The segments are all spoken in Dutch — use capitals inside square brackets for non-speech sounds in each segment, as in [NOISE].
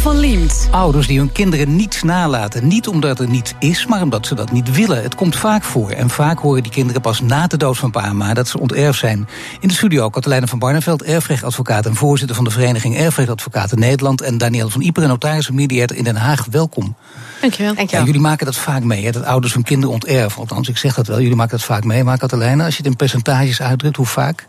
Van Liemt. Ouders die hun kinderen niets nalaten. Niet omdat er niets is, maar omdat ze dat niet willen. Het komt vaak voor. En vaak horen die kinderen pas na de dood van pa en ma dat ze onterfd zijn. In de studio Katelijne van Barneveld, erfrechtadvocaat en voorzitter van de Vereniging Erfrechtadvocaten Nederland. En Daniel van Ieper, notaris en mediator in Den Haag. Welkom. Dankjewel. Ja, jullie maken dat vaak mee, hè, dat ouders hun kinderen onterven. Althans, ik zeg dat wel. Jullie maken dat vaak mee. Maar Katelijne, als je het in percentages uitdrukt, hoe vaak?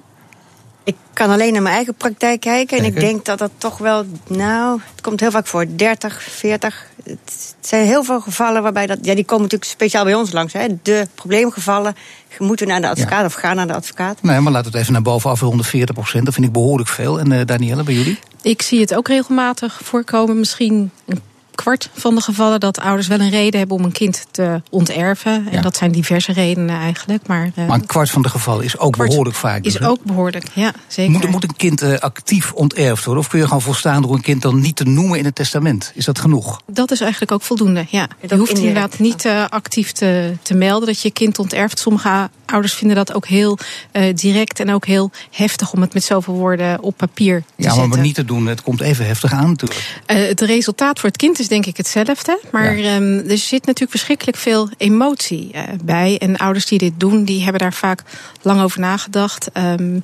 Ik kan alleen naar mijn eigen praktijk kijken. En ik denk dat dat toch wel, nou, het komt heel vaak voor. 30, 40. Het zijn heel veel gevallen waarbij dat. Ja, die komen natuurlijk speciaal bij ons langs. Hè. De probleemgevallen moeten naar de advocaat of gaan naar de advocaat. Nee, maar laten we het even naar boven afronden. 40 procent, dat vind ik behoorlijk veel. En eh Danielle, bij jullie? Ik zie het ook regelmatig voorkomen. Misschien een kwart van de gevallen dat ouders wel een reden hebben om een kind te onterven. En Ja. dat zijn diverse redenen eigenlijk. Maar, eh, Maar een kwart van de gevallen is ook behoorlijk vaak. dus, is hè? ook behoorlijk, ja, zeker. Moet, moet een kind eh, actief onterfd worden? Of kun je gewoon volstaan door een kind dan niet te noemen in het testament? Is dat genoeg? Dat is eigenlijk ook voldoende, ja. Je hoeft inderdaad niet eh, actief te, te melden dat je kind onterft. Sommige ouders vinden dat ook heel eh, direct en ook heel heftig om het met zoveel woorden op papier te Ja, maar, zetten. maar niet te doen. Het komt even heftig aan natuurlijk. Eh, het resultaat voor het kind is denk ik hetzelfde. Maar Ja. ehm, er zit natuurlijk verschrikkelijk veel emotie eh, bij. En ouders die dit doen, die hebben daar vaak lang over nagedacht. Ehm,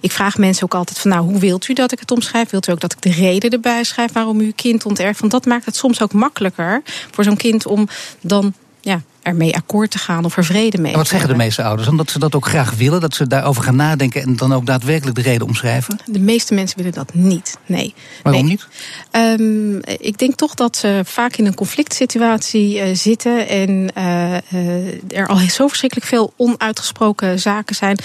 ik vraag mensen ook altijd van, nou, hoe wilt u dat ik het omschrijf? Wilt u ook dat ik de reden erbij schrijf waarom u uw kind onterft? Want dat maakt het soms ook makkelijker voor zo'n kind om dan ja, ermee akkoord te gaan of er vrede mee En wat zeggen de meeste ouders? Omdat ze dat ook graag willen, dat ze daarover gaan nadenken en dan ook daadwerkelijk de reden omschrijven? De meeste mensen willen dat niet. Nee. Waarom Nee. niet? Ehm, ik denk toch dat ze vaak in een conflict situatie eh, zitten en eh, eh, er al zo verschrikkelijk veel onuitgesproken zaken zijn.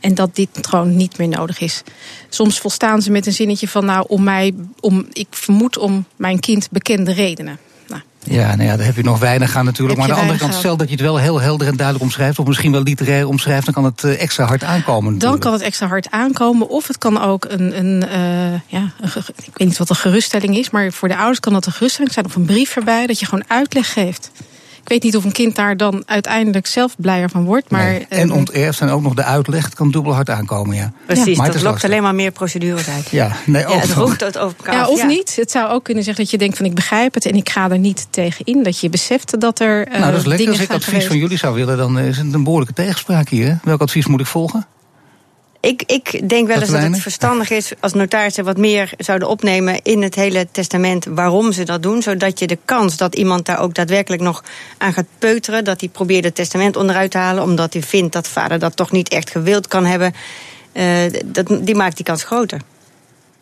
En dat dit gewoon niet meer nodig is. Soms volstaan ze met een zinnetje van, nou, om mij, om, ik vermoed om mijn kind bekende redenen. Ja, nou ja, daar heb je nog weinig aan natuurlijk. Heb Maar aan de andere kant, stel dat je het wel heel helder en duidelijk omschrijft, of misschien wel literair omschrijft, dan kan het eh, extra hard aankomen. dan kan het extra hard aankomen. Of het kan ook een, een, eh, ja, een ik weet niet wat een geruststelling is, maar voor de ouders kan dat een geruststelling zijn of een brief erbij dat je gewoon uitleg geeft. Ik weet niet of een kind daar dan uiteindelijk zelf blijer van wordt. Maar, Nee. En eh, onterfd en ook nog de uitleg, kan dubbel hard aankomen, ja. Precies, Maar het dat lokt lastig. alleen maar meer procedures uit. Ja, nee, Ja, ook het roept het over elkaar ja, af, of niet. Het zou ook kunnen zeggen dat je denkt van ik begrijp het en ik ga er niet tegen in. Dat je beseft dat er eh Nou, dat is lekker. dingen Als ik advies van jullie zou willen, dan is het een behoorlijke tegenspraak hier. hè? Welk advies moet ik volgen? Ik, ik denk wel eens dat het verstandig is als notarissen wat meer zouden opnemen in het hele testament waarom ze dat doen. Zodat je de kans dat iemand daar ook daadwerkelijk nog aan gaat peuteren, dat hij probeert het testament onderuit te halen, omdat hij vindt dat vader dat toch niet echt gewild kan hebben, eh, dat, die maakt die kans groter.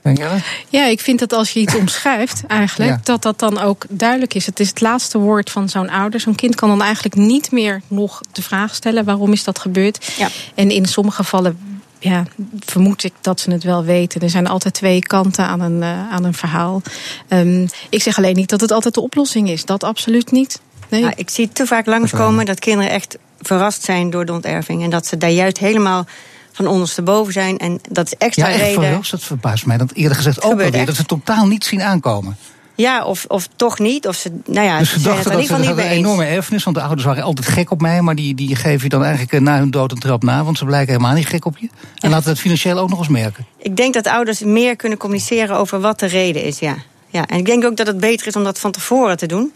Denk je? Ja, ik vind dat als je iets omschrijft, eigenlijk, Ja. dat dat dan ook duidelijk is. Het is het laatste woord van zo'n ouder. Zo'n kind kan dan eigenlijk niet meer nog de vraag stellen: waarom is dat gebeurd? Ja. En in sommige gevallen. Ja, vermoed ik dat ze het wel weten. Er zijn altijd twee kanten aan een, eh, aan een verhaal. Ehm, ik zeg alleen niet dat het altijd de oplossing is. Dat absoluut niet. Nee. Nou, ik zie te vaak langskomen dat kinderen echt verrast zijn door de onterving. En dat ze daar juist helemaal van ondersteboven zijn. En dat is extra Ja, echt reden. verrast. Dat verbaast mij. Dat eerder gezegd ook alweer. Dat ze totaal niet zien aankomen. Ja, of, of toch niet. Of ze, nou ja, dus ze dachten dat ze dat hadden mee een enorme erfenis. Want de ouders waren altijd gek op mij. Maar die, die geef je dan eigenlijk eh, na hun dood een trap na. Want ze blijken helemaal niet gek op je. En laten we het financieel ook nog eens merken. Ik denk dat ouders meer kunnen communiceren over wat de reden is, ja. ja. En ik denk ook dat het beter is om dat van tevoren te doen.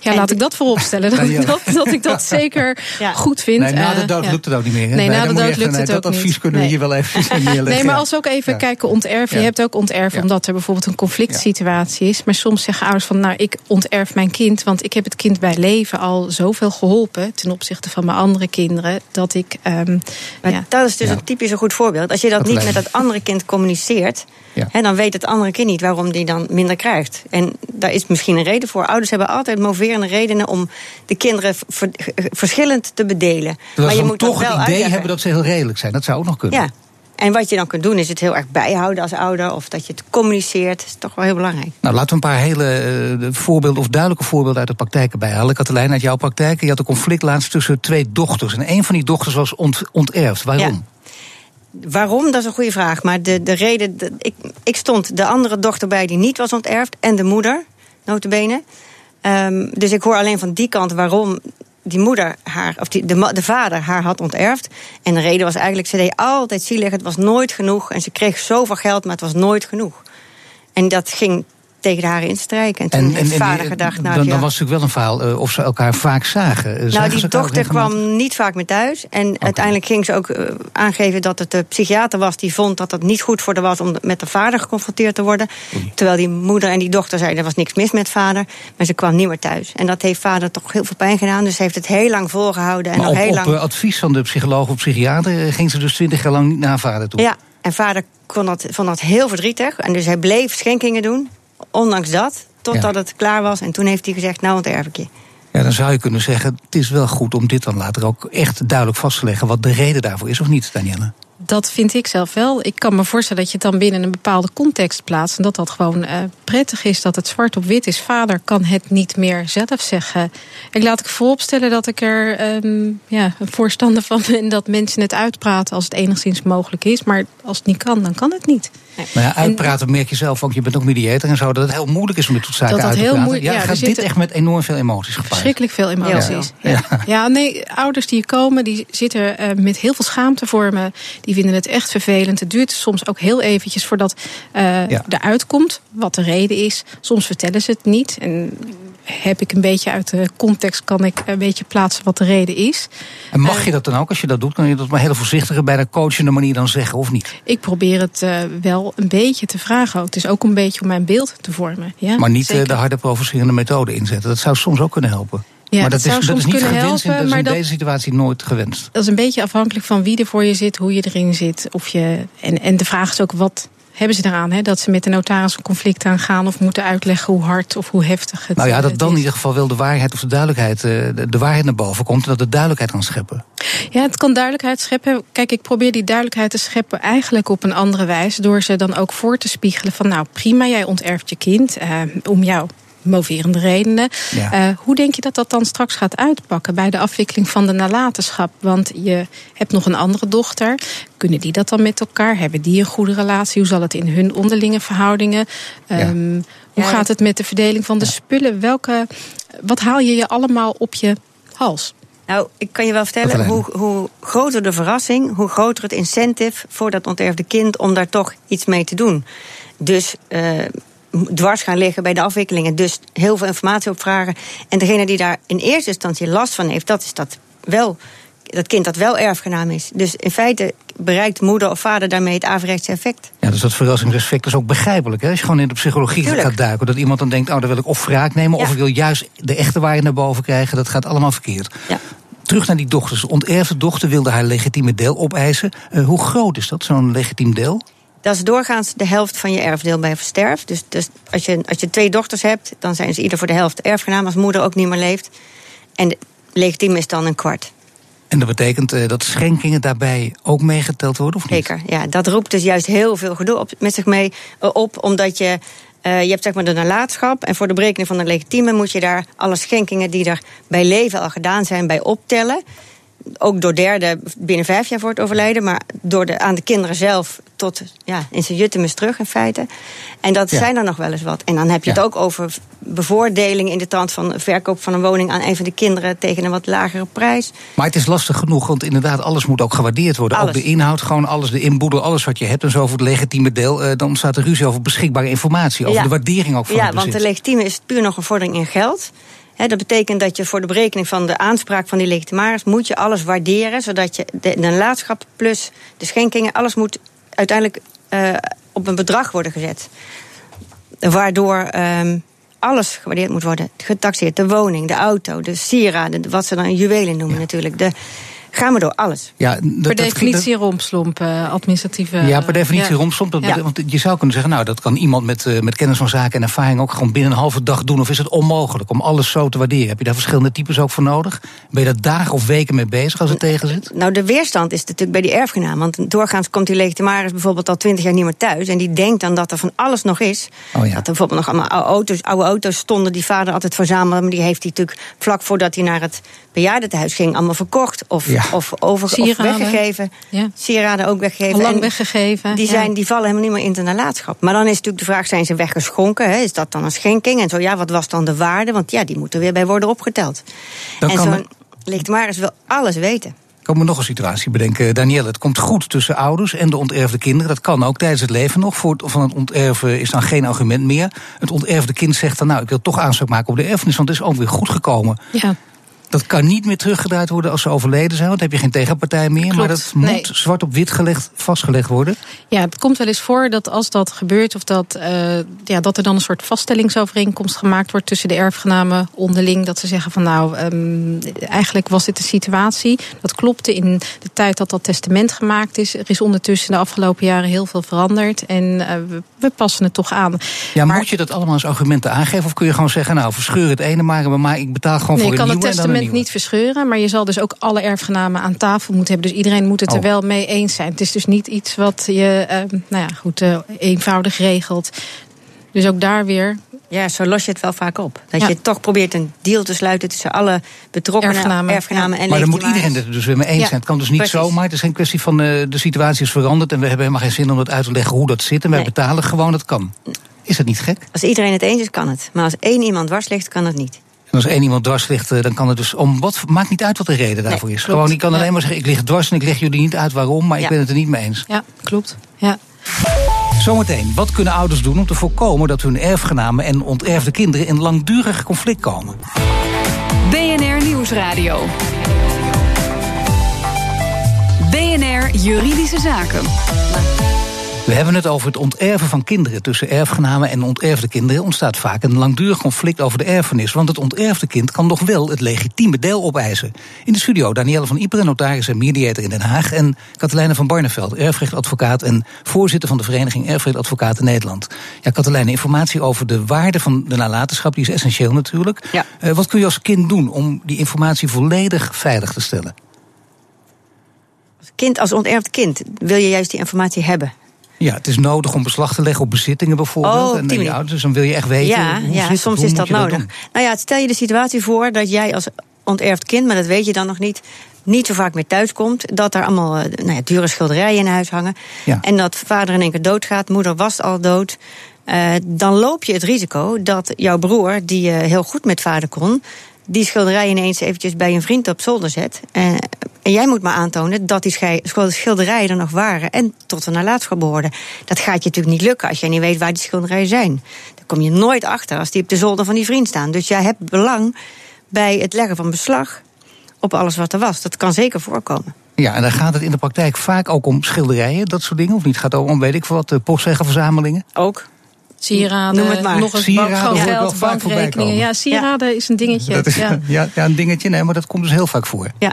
Ja, laat ik dat vooropstellen. Dat, [LAUGHS] ja. dat, dat ik dat zeker [LAUGHS] Ja. goed vind. Nee, na de Eh, dood lukt het ook niet meer. hè? Nee, na de dood lukt nee, het Dat ook advies niet. kunnen we Nee. hier wel even [LAUGHS] neerleggen. Nee, maar als we ook even Ja. kijken onterven. Ja. Je hebt ook onterven Ja. omdat er bijvoorbeeld een conflict situatie is. Maar soms zeggen ouders van, nou, ik onterf mijn kind... want ik heb het kind bij leven al zoveel geholpen... ten opzichte van mijn andere kinderen, dat ik... ehm, Maar ja, dat is dus Ja. een typisch een goed voorbeeld. Als je dat Dat niet lijkt met me. dat andere kind communiceert... Ja. Hè, dan weet het andere kind niet waarom die dan minder krijgt. En daar is misschien een reden voor. Ouders hebben altijd moverende redenen om de kinderen ver- verschillend te bedelen. Ze dan dat toch wel het idee uitleggen. hebben dat ze heel redelijk zijn. Dat zou ook nog kunnen. Ja. En wat je dan kunt doen is het heel erg bijhouden als ouder... of dat je het communiceert. Dat is toch wel heel belangrijk. Nou, laten we een paar hele eh, voorbeelden of duidelijke voorbeelden uit de praktijk erbij halen. Katelijn, uit jouw praktijk. Je had een conflict laatst tussen twee dochters. En een van die dochters was ont, onterfd. Waarom? Ja. Waarom? Dat is een goede vraag. Maar de, de reden... de- ik, ik stond de andere dochter bij die niet was onterfd... en de moeder, notabene. Ehm, dus ik hoor alleen van die kant waarom die moeder haar, of die, de, de vader haar had onterfd. En de reden was eigenlijk, ze deed altijd zielig, het was nooit genoeg. En ze kreeg zoveel geld, maar het was nooit genoeg. En dat ging tegen haar instrijken. En toen heeft vader gedacht, nou dan, ja. dan was natuurlijk wel een verhaal eh, of ze elkaar vaak zagen. Eh, zagen Nou, die dochter kwam niet vaak meer thuis. En uiteindelijk ging ze ook eh, aangeven dat het de psychiater was die vond dat het niet goed voor haar was om met de vader geconfronteerd te worden. Terwijl die moeder en die dochter zeiden er was niks mis met vader. Maar ze kwam niet meer thuis. En dat heeft vader toch heel veel pijn gedaan. Dus ze heeft het heel lang volgehouden. En Maar nog op, heel op lang. eh, advies van de psycholoog of psychiater ging ze dus twintig jaar lang niet naar vader toe. Ja, en vader kon dat, vond dat heel verdrietig. En dus hij bleef schenkingen doen, ondanks dat. Totdat Ja. het klaar was. En toen heeft hij gezegd, nou onterf ik je. Ja, dan zou je kunnen zeggen, het is wel goed om dit dan later ook echt duidelijk vast te leggen wat de reden daarvoor is, of niet, Danielle? Dat vind ik zelf wel. Ik kan me voorstellen dat je het dan binnen een bepaalde context plaatst. En dat dat gewoon eh, prettig is, dat het zwart op wit is. Vader kan het niet meer zelf zeggen. Ik laat ik vooropstellen dat ik er ehm, ja, een voorstander van ben dat mensen het uitpraten als het enigszins mogelijk is. Maar als het niet kan, dan kan het niet. Nou ja, uitpraten merk je zelf ook, je bent ook mediator en zo, dat het heel moeilijk is om dit soort zaken Dat dat uit te heel praten. ja, ja, gaat dit echt met enorm veel emoties gepaard. Verschrikkelijk veel emoties. Ja. Ja. Ja. nee, ouders die hier komen, die zitten eh, met heel veel schaamte voor me. Die vinden het echt vervelend. Het duurt soms ook heel eventjes voordat eh Ja. eruit komt wat de reden is. Soms vertellen ze het niet. En heb ik een beetje uit de context, kan ik een beetje plaatsen wat de reden is. En mag je dat dan ook, als je dat doet, kan je dat maar hele voorzichtige, bij de coachende manier dan zeggen, of niet? Ik probeer het eh, wel een beetje te vragen. Het is ook een beetje om mijn beeld te vormen. Ja, Maar niet eh, zeker. de harde provocerende methode inzetten. Dat zou soms ook kunnen helpen. Ja, maar dat dat, is, dat is niet kunnen gewenst, en helpen, dat is in dat- deze situatie nooit gewenst. Dat is een beetje afhankelijk van wie er voor je zit, hoe je erin zit. Of je, en, en de vraag is ook, wat hebben ze eraan? Hè? Dat ze met de notaris een conflict aangaan... of moeten uitleggen hoe hard of hoe heftig het Nou ja, eh, dat het dan in is. ieder geval wel de waarheid of de duidelijkheid, eh, de, de waarheid naar boven komt. En dat het duidelijkheid kan scheppen. Ja, het kan duidelijkheid scheppen. Kijk, ik probeer die duidelijkheid te scheppen eigenlijk op een andere wijze... door ze dan ook voor te spiegelen van... nou, prima, jij onterft je kind eh, om jou moverende redenen. Ja. Eh, hoe denk je dat dat dan straks gaat uitpakken bij de afwikkeling van de nalatenschap? Want je hebt nog een andere dochter. Kunnen die dat dan met elkaar? Hebben die een goede relatie? Hoe zal het in hun onderlinge verhoudingen? Ja. Ehm, hoe Ja. gaat het met de verdeling van de spullen? Welke, wat haal je je allemaal op je hals? Nou, ik kan je wel vertellen, hoe, hoe groter de verrassing, hoe groter het incentive voor dat onterfde kind om daar toch iets mee te doen. Dus eh, dwars gaan liggen bij de afwikkelingen, dus heel veel informatie opvragen. En degene die daar in eerste instantie last van heeft, dat is dat wel. Dat kind dat wel erfgenaam is. Dus in feite bereikt moeder of vader daarmee het averechtse effect. Ja, dus dat verrassingseffect is ook begrijpelijk. Hè? Als je gewoon in de psychologie Tuurlijk. gaat duiken. Dat iemand dan denkt, oh, dan wil ik of wraak nemen... of ik wil juist de echte waarheid naar boven krijgen. Dat gaat allemaal verkeerd. Ja. Terug naar die dochters. De onterfde dochter wilde haar legitieme deel opeisen. Eh, hoe groot is dat, zo'n legitiem deel? Dat is doorgaans de helft van je erfdeel bij versterf. Dus, dus als, je, als je twee dochters hebt, dan zijn ze ieder voor de helft erfgenaam als moeder ook niet meer leeft. En de, legitiem is dan een kwart. En dat betekent eh, dat schenkingen daarbij ook meegeteld worden, of niet? Zeker, ja. Dat roept dus juist heel veel gedoe op, met zich mee eh, op. Omdat je, eh, je hebt zeg maar de nalatenschap. En voor de berekening van de legitieme moet je daar alle schenkingen die er bij leven al gedaan zijn, bij optellen. Ook door derden binnen vijf jaar voor het overlijden. Maar door de, aan de kinderen zelf tot ja, in zijn juttemus terug in feite. En dat Ja. zijn er nog wel eens wat. En dan heb je het Ja. ook over bevoordeling in de trant van verkoop van een woning aan een van de kinderen tegen een wat lagere prijs. Maar het is lastig genoeg, want inderdaad, alles moet ook gewaardeerd worden. Alles. Ook de inhoud, gewoon alles, de inboedel, alles wat je hebt en zo voor het legitieme deel. eh, dan staat er ruzie over beschikbare informatie, over Ja. de waardering ook van Ja, het want de legitieme is puur nog een vordering in geld. Dat betekent dat je voor de berekening van de aanspraak van die legitimaris... moet je alles waarderen, zodat je de, de nalatenschap plus de schenkingen... alles moet uiteindelijk eh, op een bedrag worden gezet. Waardoor ehm, alles gewaardeerd moet worden. Getaxeerd, de woning, de auto, de sieraden... wat ze dan juwelen noemen natuurlijk. De, gaan we door, alles. Ja, dat, per dat- definitie rompslomp, eh, administratieve... Ja, per definitie ja. Dat bete- Want je zou kunnen zeggen, nou, dat kan iemand met, eh, met kennis van zaken en ervaring ook gewoon binnen een halve dag doen. Of is het onmogelijk om alles zo te waarderen? Heb je daar verschillende types ook voor nodig? Ben je daar dagen of weken mee bezig als het tegen zit? Nou, de weerstand is natuurlijk bij die erfgenaam. Want doorgaans komt die legitimaris bijvoorbeeld al twintig jaar niet meer thuis. En die denkt dan dat er van alles nog is. Oh ja. Dat er bijvoorbeeld nog allemaal oude auto's, oude auto's stonden die vader altijd verzamelde. Maar die heeft hij natuurlijk vlak voordat hij naar het bejaardentehuis ging allemaal verkocht. Of Ja. Of, over, of Sieraden. weggegeven. Ja. Sieraden ook weggegeven. Al lang En weggegeven. Die, ja. zijn, die vallen helemaal niet meer in de nalatenschap. Maar dan is natuurlijk de vraag, zijn ze weggeschonken? Hè? Is dat dan een schenking? En zo, ja, wat was dan de waarde? Want ja, die moeten weer bij worden opgeteld. Dan en kan zo'n legitimaris wil alles weten. Ik kan me nog een situatie bedenken. Danielle, het komt goed tussen ouders en de onterfde kinderen. Dat kan ook tijdens het leven nog. Voor het, van het onterven is dan geen argument meer. Het onterfde kind zegt dan, nou, ik wil toch aanspraak maken op de erfenis... want het is ook weer goed gekomen. Ja. Dat kan niet meer teruggedraaid worden als ze overleden zijn... want dan heb je geen tegenpartij meer. maar dat moet nee. zwart op wit gelegd, vastgelegd worden. Ja, het komt wel eens voor dat als dat gebeurt, of dat, eh, ja, dat er dan een soort vaststellingsovereenkomst gemaakt wordt tussen de erfgenamen onderling. Dat ze zeggen van nou, ehm, eigenlijk was dit de situatie. Dat klopte in de tijd dat dat testament gemaakt is. Er is ondertussen de afgelopen jaren heel veel veranderd. En eh, we, passen het toch aan. Ja, Maar- moet je dat allemaal als argumenten aangeven? Of kun je gewoon zeggen, nou, verscheur het ene maar... maar ik betaal gewoon Nee, voor je een kan het nieuwe nieuwe. niet verscheuren, maar je zal dus ook alle erfgenamen aan tafel moeten hebben. Dus iedereen moet het er Oh. wel mee eens zijn. Het is dus niet iets wat je, eh, nou ja, goed, eh, eenvoudig regelt. Dus ook daar weer Ja, zo los je het wel vaak op. Dat Ja. je toch probeert een deal te sluiten tussen alle betrokkenen, Erfgenamen, erfgenamen, en Maar dan moet iedereen het er dus weer mee eens Ja, zijn. Het kan dus niet precies. zomaar. Het is geen kwestie van eh, de situatie is veranderd... en we hebben helemaal geen zin om dat uit te leggen hoe dat zit. En wij Nee. betalen gewoon, dat kan. Is dat niet gek? Als iedereen het eens is, kan het. Maar als één iemand dwars ligt, kan het niet. En als één iemand dwars ligt, eh, dan kan het dus om wat maakt niet uit wat de reden daarvoor is. klopt. Gewoon, ik kan Ja. alleen maar zeggen, ik lig dwars en ik leg jullie niet uit waarom, maar ik ben het er niet mee eens. Ja, klopt. Ja. Zometeen, wat kunnen ouders doen om te voorkomen dat hun erfgenamen en onterfde kinderen in langdurig conflict komen? BNR Nieuwsradio. BNR Juridische Zaken. We hebben het over het onterven van kinderen. Tussen erfgenamen en onterfde kinderen ontstaat vaak een langdurig conflict over de erfenis. Want het onterfde kind kan nog wel het legitieme deel opeisen. In de studio Danielle van Iperen, notaris en mediator in Den Haag. En Katelijne van Barneveld, erfrechtadvocaat en voorzitter van de Vereniging Erfrechtadvocaten Nederland. Ja, Katelijne, informatie over de waarde van de nalatenschap die is essentieel natuurlijk. Ja. Eh, wat kun je als kind doen om die informatie volledig veilig te stellen? Als kind, als onterfd kind, wil je juist die informatie hebben. Ja, het is nodig om beslag te leggen op bezittingen bijvoorbeeld. Oh, en manier. ouders, dus dan wil je echt weten. ja, hoe ja het, soms hoe is dat nodig. doen? nou ja, stel je de situatie voor dat jij als onterfd kind, maar dat weet je dan nog niet, niet zo vaak meer thuis komt. Dat er allemaal eh, nou ja, dure schilderijen in huis hangen. Ja. En dat vader in één keer doodgaat, moeder was al dood. Eh, dan loop je het risico dat jouw broer, die eh, heel goed met vader kon, die schilderij ineens eventjes bij een vriend op zolder zet. Eh, en jij moet maar aantonen dat die schilderijen er nog waren en tot een nalatenschap behoorden. Dat gaat je natuurlijk niet lukken als jij niet weet waar die schilderijen zijn. Daar kom je nooit achter als die op de zolder van die vriend staan. Dus jij hebt belang bij het leggen van beslag op alles wat er was. Dat kan zeker voorkomen. Ja, en dan gaat het in de praktijk vaak ook om schilderijen, dat soort dingen. Of niet? Gaat het ook om, weet ik veel wat, postzeggenverzamelingen. Ook. Sieraden, Noem het maar. nog eens Sieraden bank, geld, bankrekeningen. Ja, sieraden is een dingetje. Dat is, ja. [LAUGHS] ja. Ja, een dingetje, nee, maar dat komt dus heel vaak voor. Ja.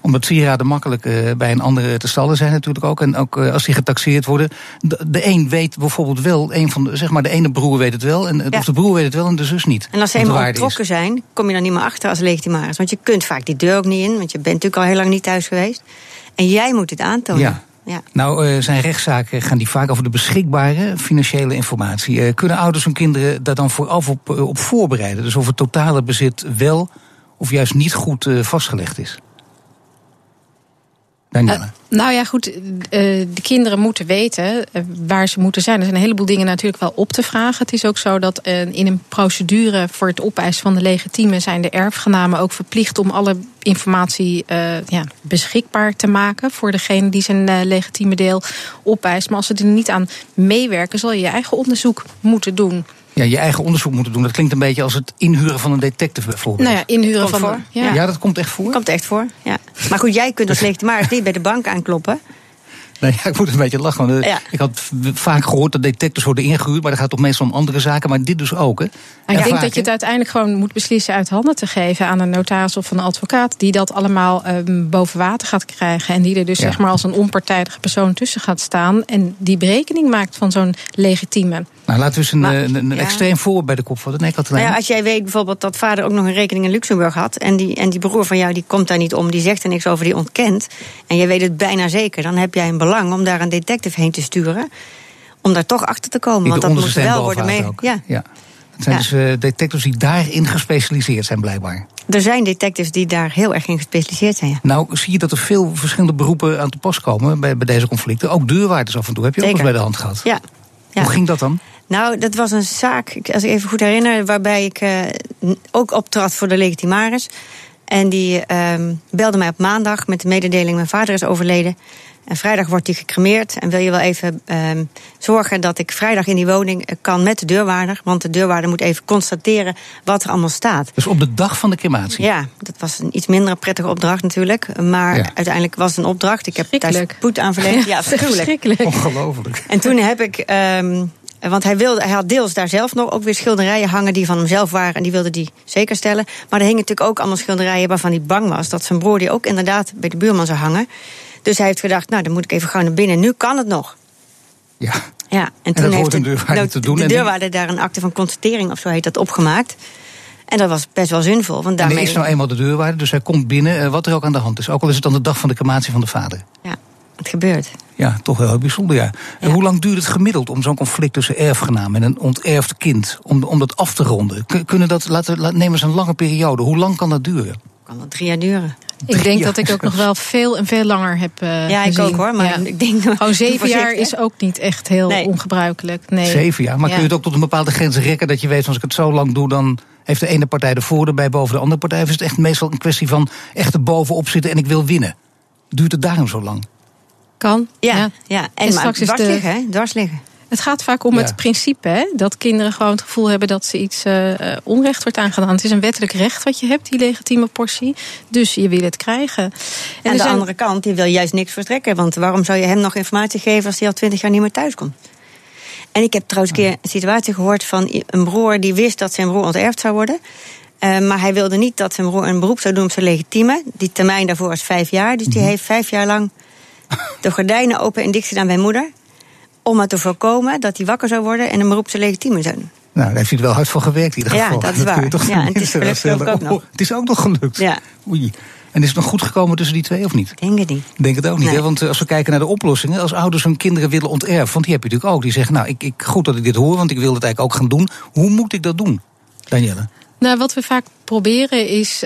Omdat sieraden makkelijk eh, bij een andere te stallen zijn natuurlijk ook. En ook eh, als die getaxeerd worden. De, de een weet bijvoorbeeld wel, een van de, zeg maar de ene broer weet het wel. En, Ja. Of de broer weet het wel en de zus niet. En als ze eenmaal is. ontrokken zijn, kom je dan niet meer achter als legitimaris. Want je kunt vaak die deur ook niet in, want je bent natuurlijk al heel lang niet thuis geweest. En jij moet het aantonen. Ja. Ja. Nou, eh, zijn rechtszaken gaan die vaak over de beschikbare financiële informatie. Eh, kunnen ouders hun kinderen daar dan vooraf op, eh, op voorbereiden? Dus of het totale bezit wel of juist niet goed vastgelegd is? Eh, nou ja, goed. eh, de kinderen moeten weten eh, waar ze moeten zijn. Er zijn een heleboel dingen natuurlijk wel op te vragen. Het is ook zo dat in een procedure voor het opeisen van de legitieme zijn de erfgenamen ook verplicht om alle informatie ja, beschikbaar te maken voor degene die zijn legitieme deel opeist. Maar als ze er niet aan meewerken, zal je je eigen onderzoek moeten doen. Ja, je eigen onderzoek moeten doen. Dat klinkt een beetje als het inhuren van een detective bijvoorbeeld. Nou ja, inhuren Komt van. voor. Ja. Ja, dat komt echt voor. Komt echt voor. Ja. Maar goed, jij kunt als legitimaris niet bij de bank aankloppen. Nee, [LAUGHS] ja, ik moet een beetje lachen. Want, eh, Ja. Ik had vaak gehoord dat detectives worden ingehuurd, maar dat gaat toch meestal om andere zaken. Maar dit dus ook, hè? En ik denk vaak, dat je het uiteindelijk gewoon moet beslissen uit handen te geven aan een notaris of een advocaat. Die dat allemaal ehm, boven water gaat krijgen. En die er dus Ja. zeg maar als een onpartijdige persoon tussen gaat staan. En die berekening maakt van zo'n legitieme. Nou, laten we eens een, Maar- eh, een, een ja. extreem voorbeeld bij de kop vatten. Nee, Nou ja, als jij weet bijvoorbeeld dat vader ook nog een rekening in Luxemburg had. En die, en die broer van jou die komt daar niet om, die zegt er niks over, die ontkent. En jij weet het bijna zeker. Dan heb jij een belang om daar een detective heen te sturen. Om daar toch achter te komen. Die Want dat moet wel worden mee. ook. Ja. ja. Het zijn Ja. dus eh, detectives die daarin gespecialiseerd zijn, blijkbaar. Er zijn detectives die daar heel erg in gespecialiseerd zijn. Ja. Nou, zie je dat er veel verschillende beroepen aan te pas komen bij, bij deze conflicten. Ook deurwaarders af en toe. Heb je ook Zeker. eens bij de hand gehad? Ja. Ja. Hoe ging dat dan? Nou, dat was een zaak, als ik even goed herinner, waarbij ik eh, ook optrad voor de legitimaris. En die ehm, belde mij op maandag met de mededeling: mijn vader is overleden. En vrijdag wordt hij gecremeerd. En wil je wel even ehm, zorgen dat ik vrijdag in die woning eh, kan met de deurwaarder? Want de deurwaarder moet even constateren wat er allemaal staat. Dus op de dag van de crematie? Ja, dat was een iets minder prettige opdracht natuurlijk. Maar Ja. uiteindelijk was het een opdracht. Ik heb thuis Schrikkelijk. spoed aan verleend. Ja, [LAUGHS] verschrikkelijk. verschrikkelijk. Ongelooflijk. En toen heb ik. ehm, want hij, wilde, hij had deels daar zelf nog ook weer schilderijen hangen die van hemzelf waren. En die wilde die zeker stellen. Maar er hingen natuurlijk ook allemaal schilderijen waarvan hij bang was dat zijn broer die ook inderdaad bij de buurman zou hangen. Dus hij heeft gedacht, nou dan moet ik even gauw naar binnen. Nu kan het nog. Ja. Ja, en toen heeft de, deurwaarder nou, te doen. de En deurwaarder daar een akte van constatering of zo heet dat opgemaakt. En dat was best wel zinvol. Want En daarmee, er is nou eenmaal de deurwaarder, dus hij komt binnen, eh, wat er ook aan de hand is. Ook al is het dan de dag van de crematie van de vader. Ja, het gebeurt. Ja, toch wel heel bijzonder, ja. En Ja. hoe lang duurt het gemiddeld om zo'n conflict tussen erfgenaam en een onterfd kind, om, om dat af te ronden? Kun- Kunnen dat, laten, neem eens een lange periode. Hoe lang kan dat duren? Kan wel drie jaar duren. Ik denk dat ik ook nog wel veel en veel langer heb eh ja, ik gezien. ook hoor. Maar Ja. ik denk Gewoon zeven jaar is ook niet echt heel Nee. ongebruikelijk. Nee. Zeven jaar. Maar Ja. kun je het ook tot een bepaalde grens rekken dat je weet, als ik het zo lang doe, dan heeft de ene partij de voordeel bij boven de andere partij? Of is het echt meestal een kwestie van echt er bovenop zitten en ik wil winnen? Duurt het daarom zo lang? Kan. Ja, ja. ja. En, En maar straks is dwars de- liggen, hè? Dwars liggen. Het gaat vaak om Ja. het principe hè, dat kinderen gewoon het gevoel hebben dat ze iets eh, eh, onrecht wordt aangedaan. Het is een wettelijk recht wat je hebt, die legitieme portie. Dus je wil het krijgen. En, En er de zijn- andere kant, die wil juist niks verstrekken. Want waarom zou je hem nog informatie geven als hij al twintig jaar niet meer thuis komt? En ik heb trouwens een keer een situatie gehoord van een broer die wist dat zijn broer onterfd zou worden. Eh, maar hij wilde niet dat zijn broer een beroep zou doen op zijn legitieme. Die termijn daarvoor was vijf jaar. Dus die heeft vijf jaar lang [LAUGHS] de gordijnen open en dicht gedaan bij moeder. Om maar te voorkomen dat hij wakker zou worden en een beroep op zijn legitieme zou doen. Nou, daar heeft hij er wel hard voor gewerkt in ieder Ja, geval. dat is waar. toch Ja, en het is [LAUGHS] ook nog. Oh, het is ook nog gelukt. Ja. Oei. En is het nog goed gekomen tussen die twee of niet? Ik denk het niet. Ik denk het ook niet, Nee. hè? want eh, als we kijken naar de oplossingen... als ouders hun kinderen willen onterven, want die heb je natuurlijk ook... die zeggen, nou, ik, ik, goed dat ik dit hoor, want ik wil het eigenlijk ook gaan doen. Hoe moet ik dat doen, Danielle? Nou, wat we vaak proberen is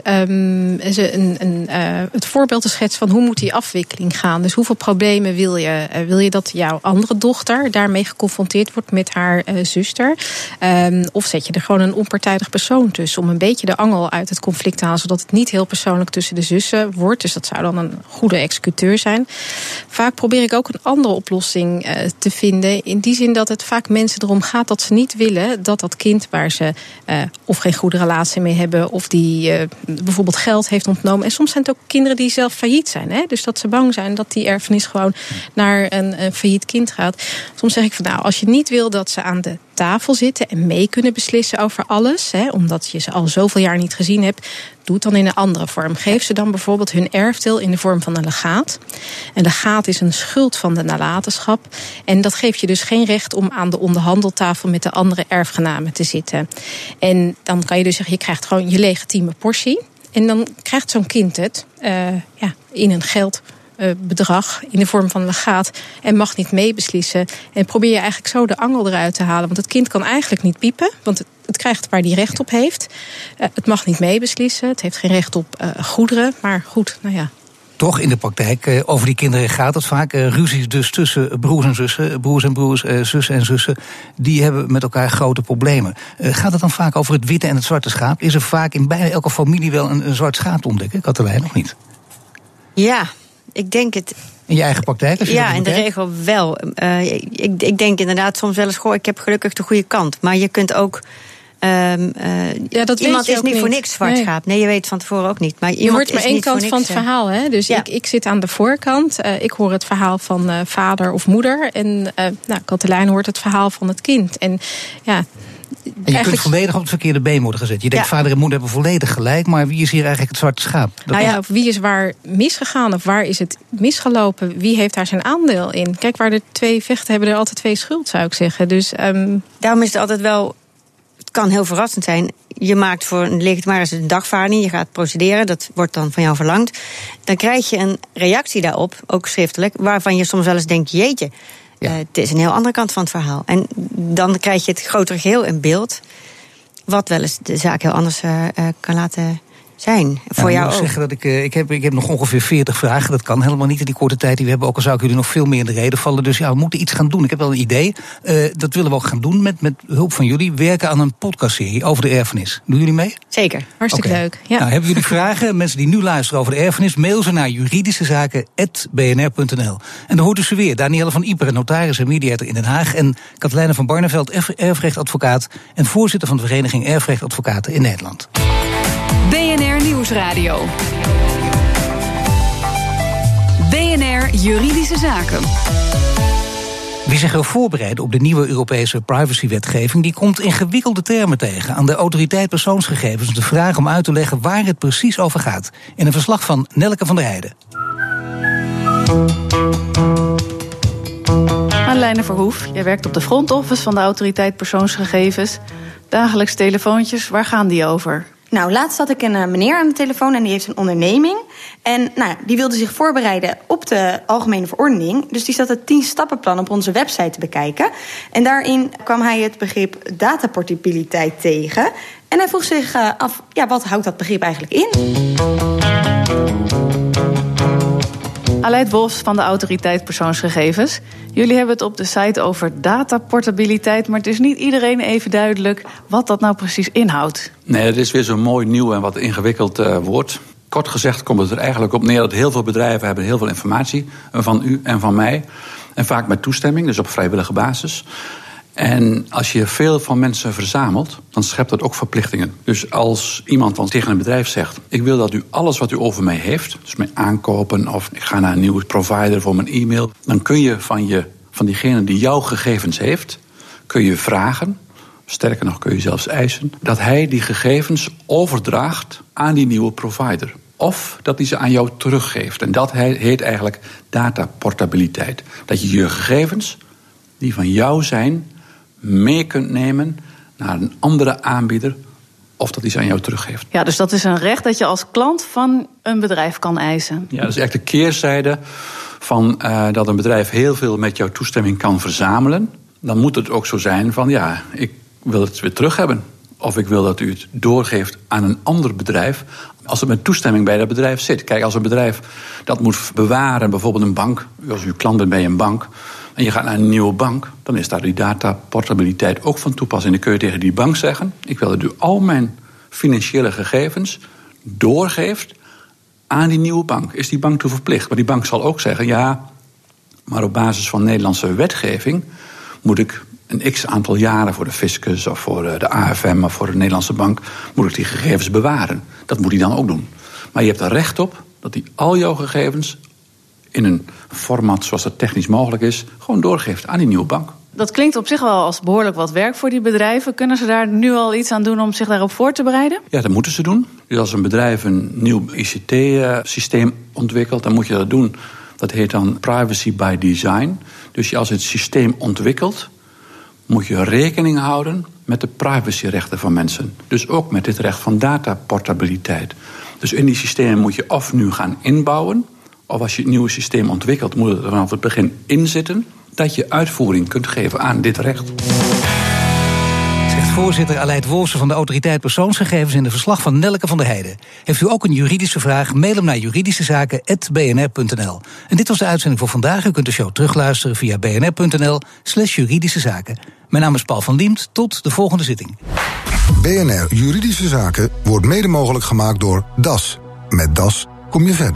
is een, een, eh, het voorbeeld te schetsen van hoe moet die afwikkeling gaan. Dus hoeveel problemen wil je? Eh, wil je dat jouw andere dochter daarmee geconfronteerd wordt met haar eh, zuster? Ehm, of zet je er gewoon een onpartijdig persoon tussen om een beetje de angel uit het conflict te halen, zodat het niet heel persoonlijk tussen de zussen wordt. Dus dat zou dan een goede executeur zijn. Vaak probeer ik ook een andere oplossing te vinden. In die zin dat het vaak mensen erom gaat dat ze niet willen dat dat kind waar ze of geen goede relatie mee hebben, of die eh, bijvoorbeeld geld heeft ontnomen. En soms zijn het ook kinderen die zelf failliet zijn. Hè? Dus dat ze bang zijn dat die erfenis gewoon naar een, een failliet kind gaat. Soms zeg ik van nou, als je niet wil dat ze aan de tafel zitten en mee kunnen beslissen over alles, hè, omdat je ze al zoveel jaar niet gezien hebt, doe het dan in een andere vorm. Geef ze dan bijvoorbeeld hun erfdeel in de vorm van een legaat. Een legaat is een schuld van de nalatenschap. En dat geeft je dus geen recht om aan de onderhandeltafel met de andere erfgenamen te zitten. En dan kan je dus zeggen, je krijgt gewoon je legitieme portie. En dan krijgt zo'n kind het eh, ja, in een geld bedrag in de vorm van een legaat en mag niet meebeslissen. En probeer je eigenlijk zo de angel eruit te halen. Want het kind kan eigenlijk niet piepen, want het, het krijgt waar die recht op heeft. Eh, het mag niet meebeslissen, het heeft geen recht op eh, goederen. Maar goed, nou ja, Toch in de praktijk, eh, over die kinderen gaat het vaak. eh, ruzies dus tussen broers en zussen, broers en broers, eh, zussen en zussen. Die hebben met elkaar grote problemen. Eh, gaat het dan vaak over het witte en het zwarte schaap? Is er vaak in bijna elke familie wel een, een zwart schaap te ontdekken? Katelijn nog niet? Ja, ik denk het. In je eigen praktijk? Als je Ja, dat in de regel wel. Eh, ik, ik denk inderdaad soms wel eens, goh, ik heb gelukkig de goede kant. Maar je kunt ook. ehm, eh, Ja, dat weet iemand is niet voor niks zwart Nee. schaap. Nee, je weet van tevoren ook niet. Maar Je iemand hoort maar één kant van het eh, verhaal. Hè? Dus Ja. ik, ik zit aan de voorkant. Eh, ik hoor het verhaal van eh, vader of moeder. En eh nou, Katelijn hoort het verhaal van het kind. En ja, En je kunt volledig op het verkeerde been worden gezet. Je denkt, Ja. vader en moeder hebben volledig gelijk, maar wie is hier eigenlijk het zwarte schaap? Dat Nou ja, of wie is waar misgegaan of waar is het misgelopen? Wie heeft daar zijn aandeel in? Kijk, waar er twee vechten hebben er altijd twee schuld, zou ik zeggen. Dus ehm, Daarom is het altijd wel. Het kan heel verrassend zijn. Je maakt voor een legitimaris een dagvaarding. Je gaat procederen. Dat wordt dan van jou verlangd. Dan krijg je een reactie daarop, ook schriftelijk. Waarvan je soms wel eens denkt: jeetje. Eh, het is een heel andere kant van het verhaal. En dan krijg je het grotere geheel in beeld. Wat wel eens de zaak heel anders uh, kan laten zijn. Voor jou ik ook. zeggen dat ik, uh, ik, heb, ik heb nog ongeveer 40 vragen. Dat kan helemaal niet in die korte tijd die we hebben. Ook al zou ik jullie nog veel meer in de reden vallen. Dus ja, we moeten iets gaan doen. Ik heb wel een idee. Uh, dat willen we ook gaan doen met, met hulp van jullie. Werken aan een podcastserie over de erfenis. Doen jullie mee? Zeker. Hartstikke okay. leuk. Ja. Nou, hebben jullie vragen? [LAUGHS] Mensen die nu luisteren over de erfenis, mail ze naar juridischezaken.bnr.nl. En dan hoort u ze weer. Danielle van Ieper, notaris en mediator in Den Haag. En Katelijne van Barneveld, erfrechtadvocaat. En voorzitter van de Vereniging Erfrechtadvocaten in Nederland. BNR Nieuwsradio. BNR Juridische Zaken. Wie zich wil voorbereiden op de nieuwe Europese privacywetgeving, die komt ingewikkelde termen tegen. Aan de autoriteit persoonsgegevens de vraag om uit te leggen waar het precies over gaat. In een verslag van Nelke van der Heijden. Madeleine Verhoef, jij werkt op de front office van de autoriteit persoonsgegevens. Dagelijks telefoontjes, waar gaan die over? Nou, laatst had ik een uh, meneer aan de telefoon en die heeft een onderneming. En nou, die wilde zich voorbereiden op de algemene verordening. Dus die zat het 10-stappenplan op onze website te bekijken. En daarin kwam hij het begrip dataportabiliteit tegen. En hij vroeg zich uh, af, ja, wat houdt dat begrip eigenlijk in? Aleid Bos van de Autoriteit Persoonsgegevens. Jullie hebben het op de site over dataportabiliteit, maar het is niet iedereen even duidelijk wat dat nou precies inhoudt. Nee, het is weer zo'n mooi nieuw en wat ingewikkeld uh, woord. Kort gezegd komt het er eigenlijk op neer dat heel veel bedrijven hebben heel veel informatie van u en van mij. En vaak met toestemming, dus op vrijwillige basis. En als je veel van mensen verzamelt, dan schept dat ook verplichtingen. Dus als iemand dan tegen een bedrijf zegt: Ik wil dat u alles wat u over mij heeft, dus mijn aankopen of ik ga naar een nieuwe provider voor mijn e-mail, dan kun je van, je van diegene die jouw gegevens heeft, kun je vragen, sterker nog kun je zelfs eisen, dat hij die gegevens overdraagt aan die nieuwe provider. Of dat hij ze aan jou teruggeeft. En dat heet eigenlijk dataportabiliteit. Dat je je gegevens, die van jou zijn, mee kunt nemen naar een andere aanbieder of dat hij ze aan jou teruggeeft. Ja, dus dat is een recht dat je als klant van een bedrijf kan eisen. Ja, dat is echt de keerzijde van uh, dat een bedrijf heel veel met jouw toestemming kan verzamelen. Dan moet het ook zo zijn van ja, ik wil het weer terug hebben. Of ik wil dat u het doorgeeft aan een ander bedrijf. Als het met toestemming bij dat bedrijf zit. Kijk, als een bedrijf dat moet bewaren, bijvoorbeeld een bank. Als u klant bent bij een bank en je gaat naar een nieuwe bank, dan is daar die dataportabiliteit ook van toepassing. Dan kun je tegen die bank zeggen: Ik wil dat u al mijn financiële gegevens doorgeeft aan die nieuwe bank. Is die bank toe verplicht? Maar die bank zal ook zeggen: Ja, maar op basis van Nederlandse wetgeving moet ik een x aantal jaren voor de fiscus of voor de AFM of voor de Nederlandse bank, moet ik die gegevens bewaren. Dat moet hij dan ook doen. Maar je hebt er recht op dat hij al jouw gegevens in een format zoals dat technisch mogelijk is, gewoon doorgeeft aan die nieuwe bank. Dat klinkt op zich wel als behoorlijk wat werk voor die bedrijven. Kunnen ze daar nu al iets aan doen om zich daarop voor te bereiden? Ja, dat moeten ze doen. Dus als een bedrijf een nieuw ICT-systeem ontwikkelt, dan moet je dat doen. Dat heet dan privacy by design. Dus als je het systeem ontwikkelt, moet je rekening houden met de privacyrechten van mensen. Dus ook met dit recht van dataportabiliteit. Dus in die systemen moet je of nu gaan inbouwen, of als je het nieuwe systeem ontwikkelt, moet het er vanaf het begin inzitten dat je uitvoering kunt geven aan dit recht. Zegt voorzitter Aleid Wolfsen van de Autoriteit Persoonsgegevens in de verslag van Nelke van der Heijden. Heeft u ook een juridische vraag? Mail hem naar juridischezaken.bnr.nl. En dit was de uitzending voor vandaag. U kunt de show terugluisteren via bnr.nl/slash juridische zaken. Mijn naam is Paul van Liemt. Tot de volgende zitting. BNR Juridische Zaken wordt mede mogelijk gemaakt door DAS. Met DAS kom je verder.